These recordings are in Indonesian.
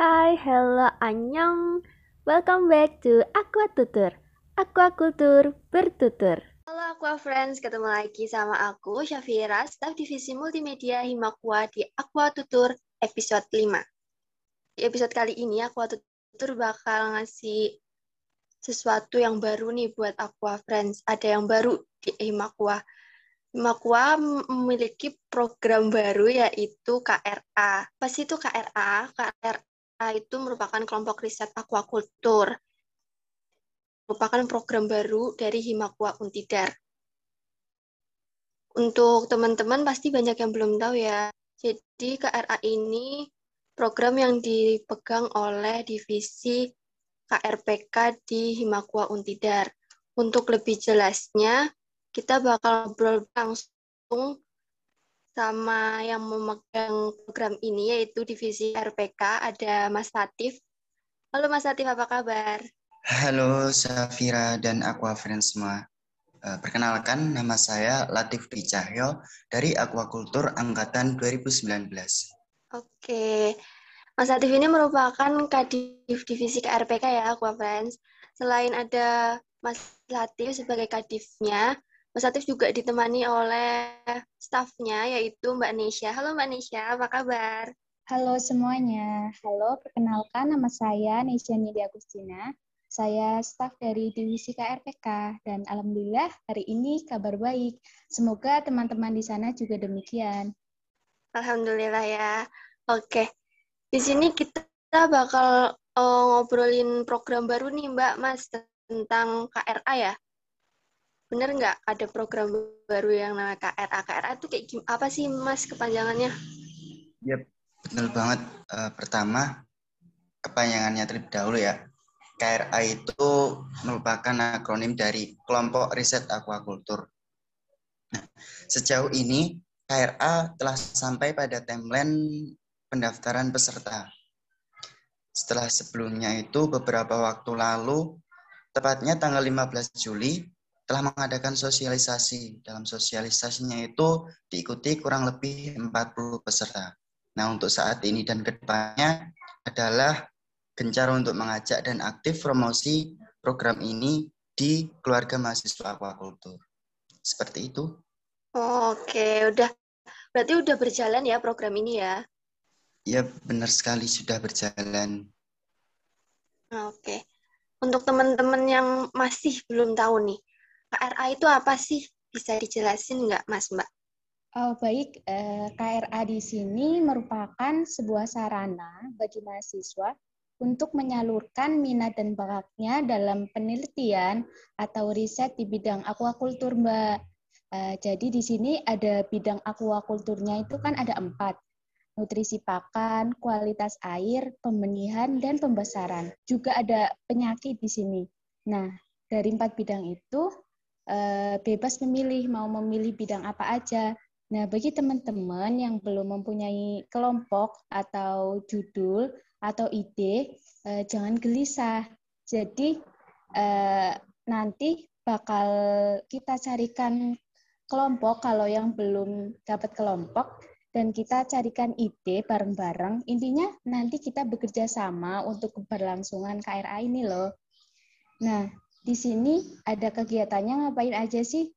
Hai, hello, annyeong. Welcome back to Aqua Tutur. Aquakultur bertutur. Halo Aqua Friends, ketemu lagi sama aku Syafira, staf divisi multimedia Himakwa di Aqua Tutur episode 5. Di episode kali ini Aqua Tutur bakal ngasih sesuatu yang baru nih buat Aqua Friends. Ada yang baru di Himakwa. Himakwa memiliki program baru yaitu KRA. Pas itu KRA? KRA itu merupakan kelompok riset aquakultur. Merupakan program baru dari Himakwa Untidar. Untuk teman-teman pasti banyak yang belum tahu ya. Jadi KRA ini program yang dipegang oleh divisi KRPK di Himakwa Untidar. Untuk lebih jelasnya, kita bakal ngobrol langsung sama yang memegang program ini yaitu divisi RPK ada Mas Latif. Halo Mas Latif, apa kabar? Halo Safira dan Aqua Friends semua. Eh, perkenalkan nama saya Latif Dicahyo dari Aquakultur Angkatan 2019. Oke, Mas Latif ini merupakan Kadif Divisi KRPK ya Aqua Friends. Selain ada Mas Latif sebagai Kadifnya, Mas Latif juga ditemani oleh stafnya yaitu Mbak Nesya. Halo Mbak Nesya, apa kabar? Halo semuanya. Halo, perkenalkan nama saya Nesya Nidi Agustina. Saya staf dari Divisi KRPK dan alhamdulillah hari ini kabar baik. Semoga teman-teman di sana juga demikian. Alhamdulillah ya. Oke. Di sini kita bakal uh, ngobrolin program baru nih Mbak Mas tentang KRA ya bener nggak ada program baru yang namanya KRA? KRA itu kayak gimana? Apa sih Mas kepanjangannya? Yep, betul banget. Uh, pertama, kepanjangannya terlebih dahulu ya. KRA itu merupakan akronim dari Kelompok Riset Aquakultur. Nah, sejauh ini KRA telah sampai pada timeline pendaftaran peserta. Setelah sebelumnya itu beberapa waktu lalu, tepatnya tanggal 15 Juli, telah mengadakan sosialisasi. Dalam sosialisasinya itu diikuti kurang lebih 40 peserta. Nah, untuk saat ini dan ke depannya adalah gencar untuk mengajak dan aktif promosi program ini di keluarga mahasiswa aquakultur. Seperti itu. Oh, Oke, udah berarti udah berjalan ya program ini ya? Ya, benar sekali sudah berjalan. Oke. Untuk teman-teman yang masih belum tahu nih, KRA itu apa sih? Bisa dijelasin nggak, Mas Mbak? Oh, baik, eh, KRA di sini merupakan sebuah sarana bagi mahasiswa untuk menyalurkan minat dan bakatnya dalam penelitian atau riset di bidang aquakultur, Mbak. Eh, jadi di sini ada bidang aquakulturnya itu kan ada empat, nutrisi pakan, kualitas air, pembenihan, dan pembesaran. Juga ada penyakit di sini. Nah, dari empat bidang itu, bebas memilih mau memilih bidang apa aja. Nah, bagi teman-teman yang belum mempunyai kelompok atau judul atau ide, eh, jangan gelisah. Jadi eh, nanti bakal kita carikan kelompok kalau yang belum dapat kelompok dan kita carikan ide bareng-bareng. Intinya nanti kita bekerja sama untuk keberlangsungan KRA ini loh. Nah, di sini ada kegiatannya ngapain aja sih?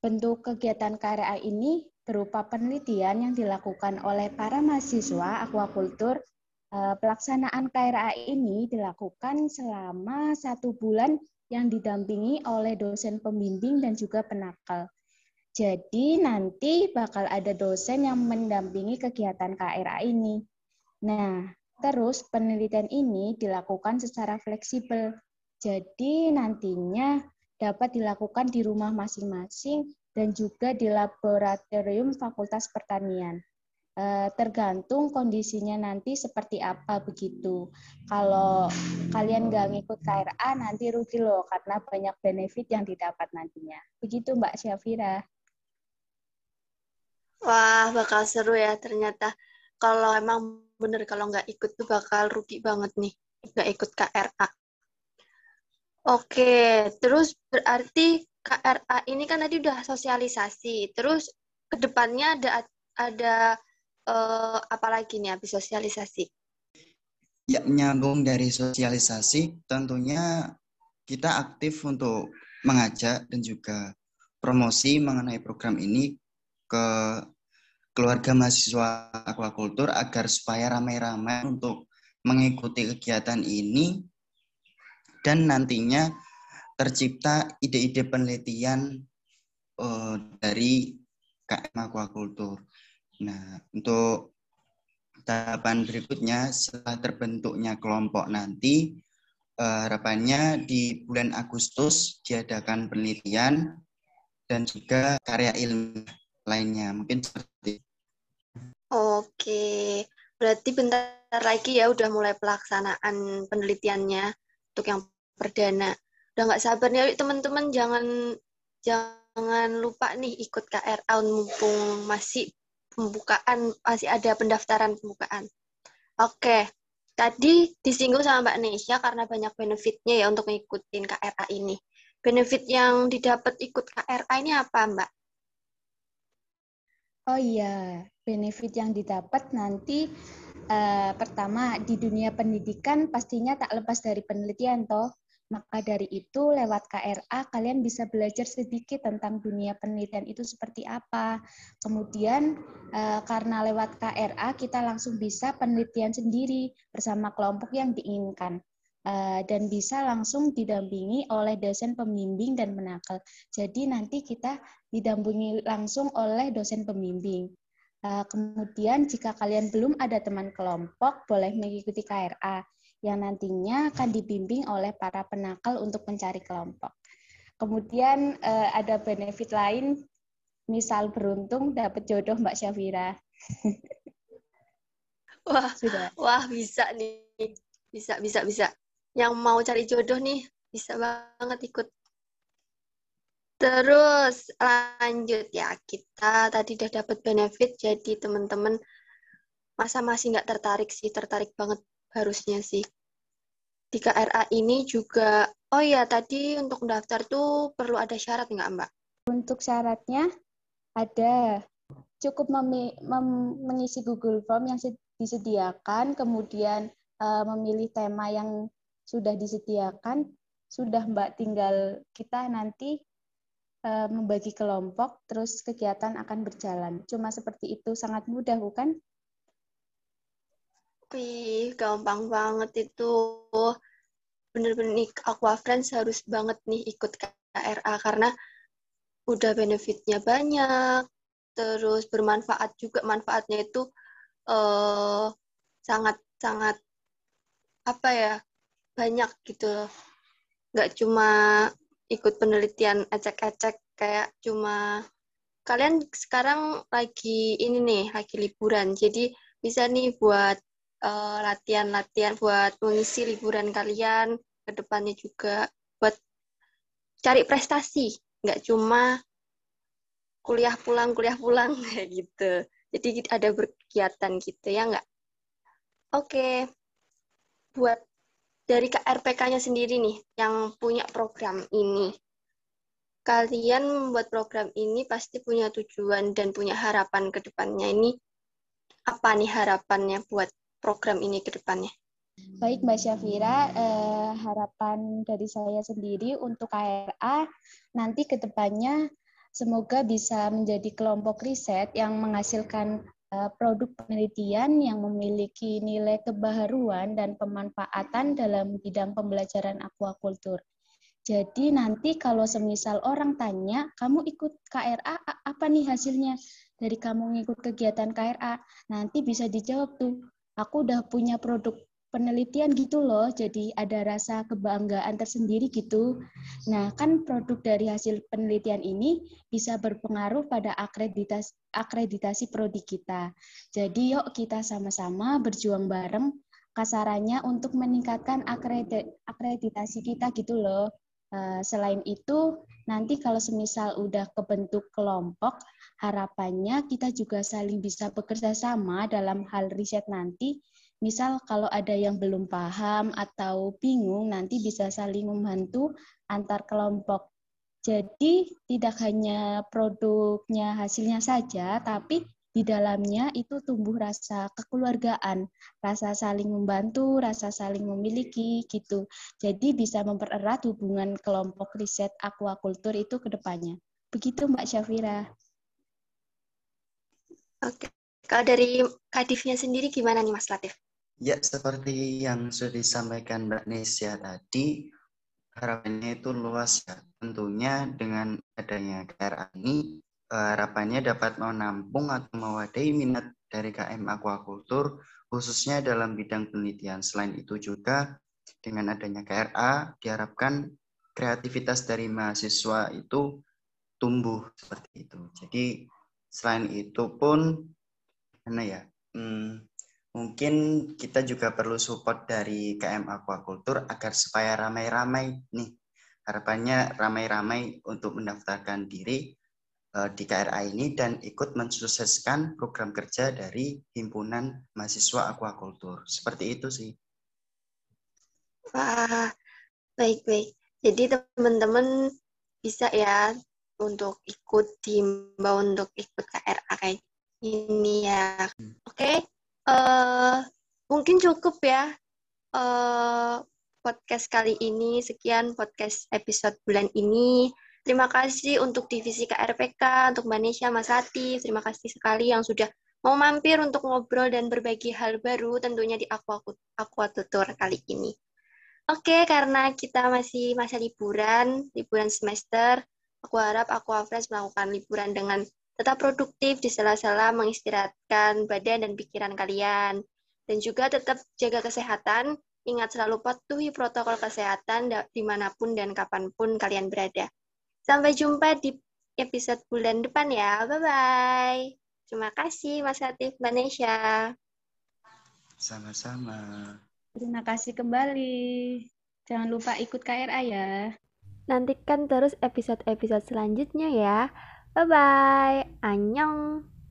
Bentuk kegiatan KRA ini berupa penelitian yang dilakukan oleh para mahasiswa akuakultur. Eh, pelaksanaan KRA ini dilakukan selama satu bulan yang didampingi oleh dosen pembimbing dan juga penakal. Jadi nanti bakal ada dosen yang mendampingi kegiatan KRA ini. Nah, terus penelitian ini dilakukan secara fleksibel jadi nantinya dapat dilakukan di rumah masing-masing dan juga di laboratorium Fakultas Pertanian. E, tergantung kondisinya nanti seperti apa begitu. Kalau kalian nggak ngikut KRA nanti rugi loh karena banyak benefit yang didapat nantinya. Begitu Mbak Syafira. Wah, bakal seru ya ternyata. Kalau emang bener kalau nggak ikut tuh bakal rugi banget nih. Nggak ikut KRA. Oke, terus berarti KRA ini kan tadi udah sosialisasi. Terus ke depannya ada ada uh, apa lagi nih habis sosialisasi? Ya, menyambung dari sosialisasi, tentunya kita aktif untuk mengajak dan juga promosi mengenai program ini ke keluarga mahasiswa aquakultur agar supaya ramai-ramai untuk mengikuti kegiatan ini dan nantinya tercipta ide-ide penelitian uh, dari KM Aquakultur. Nah, untuk tahapan berikutnya setelah terbentuknya kelompok nanti uh, harapannya di bulan Agustus diadakan penelitian dan juga karya ilmiah lainnya mungkin seperti Oke, berarti bentar lagi ya udah mulai pelaksanaan penelitiannya untuk yang perdana. Udah nggak sabar nih, teman-teman jangan jangan lupa nih ikut KRA mumpung masih pembukaan masih ada pendaftaran pembukaan. Oke, tadi disinggung sama Mbak Nesya karena banyak benefitnya ya untuk ngikutin KRA ini. Benefit yang didapat ikut KRA ini apa, Mbak? Oh iya, benefit yang didapat nanti uh, pertama di dunia pendidikan pastinya tak lepas dari penelitian toh. Maka dari itu, lewat KRA kalian bisa belajar sedikit tentang dunia penelitian itu seperti apa. Kemudian, eh, karena lewat KRA kita langsung bisa penelitian sendiri bersama kelompok yang diinginkan. Eh, dan bisa langsung didampingi oleh dosen pembimbing dan menakal. Jadi nanti kita didampingi langsung oleh dosen pembimbing. Eh, kemudian jika kalian belum ada teman kelompok, boleh mengikuti KRA yang nantinya akan dibimbing oleh para penakal untuk mencari kelompok. Kemudian uh, ada benefit lain, misal beruntung dapat jodoh Mbak Syafira. wah, Sudah. wah bisa nih, bisa, bisa, bisa. Yang mau cari jodoh nih, bisa banget ikut. Terus lanjut ya, kita tadi udah dapat benefit, jadi teman-teman. Masa masih nggak tertarik sih, tertarik banget harusnya sih. Di KRA ini juga, oh ya tadi untuk daftar tuh perlu ada syarat nggak Mbak? Untuk syaratnya ada, cukup mengisi Google Form yang disediakan, kemudian uh, memilih tema yang sudah disediakan, sudah Mbak tinggal kita nanti membagi kelompok, terus kegiatan akan berjalan. Cuma seperti itu, sangat mudah bukan? Wih, gampang banget itu. Bener-bener nih, Aqua Friends harus banget nih ikut KRA karena udah benefitnya banyak, terus bermanfaat juga. Manfaatnya itu uh, sangat sangat apa ya banyak gitu. Nggak cuma ikut penelitian ecek-ecek kayak cuma kalian sekarang lagi ini nih lagi liburan. Jadi bisa nih buat Eh, latihan-latihan uh, buat mengisi liburan kalian ke depannya juga. Buat cari prestasi nggak cuma kuliah pulang kuliah pulang kayak gitu. Jadi ada berkegiatan gitu ya nggak? Oke buat dari KRPK-nya sendiri nih yang punya program ini kalian membuat program ini pasti punya tujuan dan punya harapan ke depannya ini apa nih harapannya buat program ini ke depannya? Baik Mbak Syafira, eh, harapan dari saya sendiri untuk KRA nanti ke depannya semoga bisa menjadi kelompok riset yang menghasilkan produk penelitian yang memiliki nilai kebaharuan dan pemanfaatan dalam bidang pembelajaran aquakultur. Jadi nanti kalau semisal orang tanya, kamu ikut KRA apa nih hasilnya? Dari kamu ngikut kegiatan KRA, nanti bisa dijawab tuh, aku udah punya produk penelitian gitu loh, jadi ada rasa kebanggaan tersendiri gitu. Nah, kan produk dari hasil penelitian ini bisa berpengaruh pada akreditasi, akreditasi prodi kita. Jadi yuk kita sama-sama berjuang bareng kasarannya untuk meningkatkan akreditasi kita gitu loh. Eh, selain itu, nanti kalau semisal udah kebentuk kelompok, harapannya kita juga saling bisa bekerja sama dalam hal riset nanti. Misal kalau ada yang belum paham atau bingung, nanti bisa saling membantu antar kelompok. Jadi tidak hanya produknya hasilnya saja, tapi di dalamnya itu tumbuh rasa kekeluargaan, rasa saling membantu, rasa saling memiliki gitu. Jadi bisa mempererat hubungan kelompok riset aquaculture itu ke depannya. Begitu Mbak Syafira. Oke. Kalau dari Kadifnya sendiri gimana nih Mas Latif? Ya, seperti yang sudah disampaikan Mbak Nesya tadi, harapannya itu luas ya. Tentunya dengan adanya KRA ini, eh, harapannya dapat menampung atau mewadahi minat dari KM Aquaculture, khususnya dalam bidang penelitian. Selain itu juga, dengan adanya KRA, diharapkan kreativitas dari mahasiswa itu tumbuh seperti itu. Jadi, selain itu pun, mana ya, hmm, mungkin kita juga perlu support dari KM Aquaculture agar supaya ramai-ramai nih. Harapannya ramai-ramai untuk mendaftarkan diri uh, di KRA ini dan ikut mensukseskan program kerja dari Himpunan Mahasiswa Aquaculture. Seperti itu sih. Wah, baik-baik. Jadi teman-teman bisa ya untuk ikut diimbau untuk ikut KRA kayak ini ya. Hmm. Oke, okay uh, mungkin cukup ya uh, podcast kali ini. Sekian podcast episode bulan ini. Terima kasih untuk divisi KRPK, untuk Mbak Nesya, Mas. Terima kasih sekali yang sudah mau mampir untuk ngobrol dan berbagi hal baru tentunya di Aqua, Aqua Tutor kali ini. Oke, karena kita masih masa liburan, liburan semester, aku harap Aqua Friends melakukan liburan dengan Tetap produktif di sela-sela mengistirahatkan badan dan pikiran kalian. Dan juga tetap jaga kesehatan, ingat selalu patuhi protokol kesehatan di mana pun dan kapan pun kalian berada. Sampai jumpa di episode bulan depan ya. Bye-bye. Terima kasih Mas Latif Banesha. Sama-sama. Terima kasih kembali. Jangan lupa ikut KRA ya. Nantikan terus episode-episode selanjutnya ya. Bye bye. Annyeong.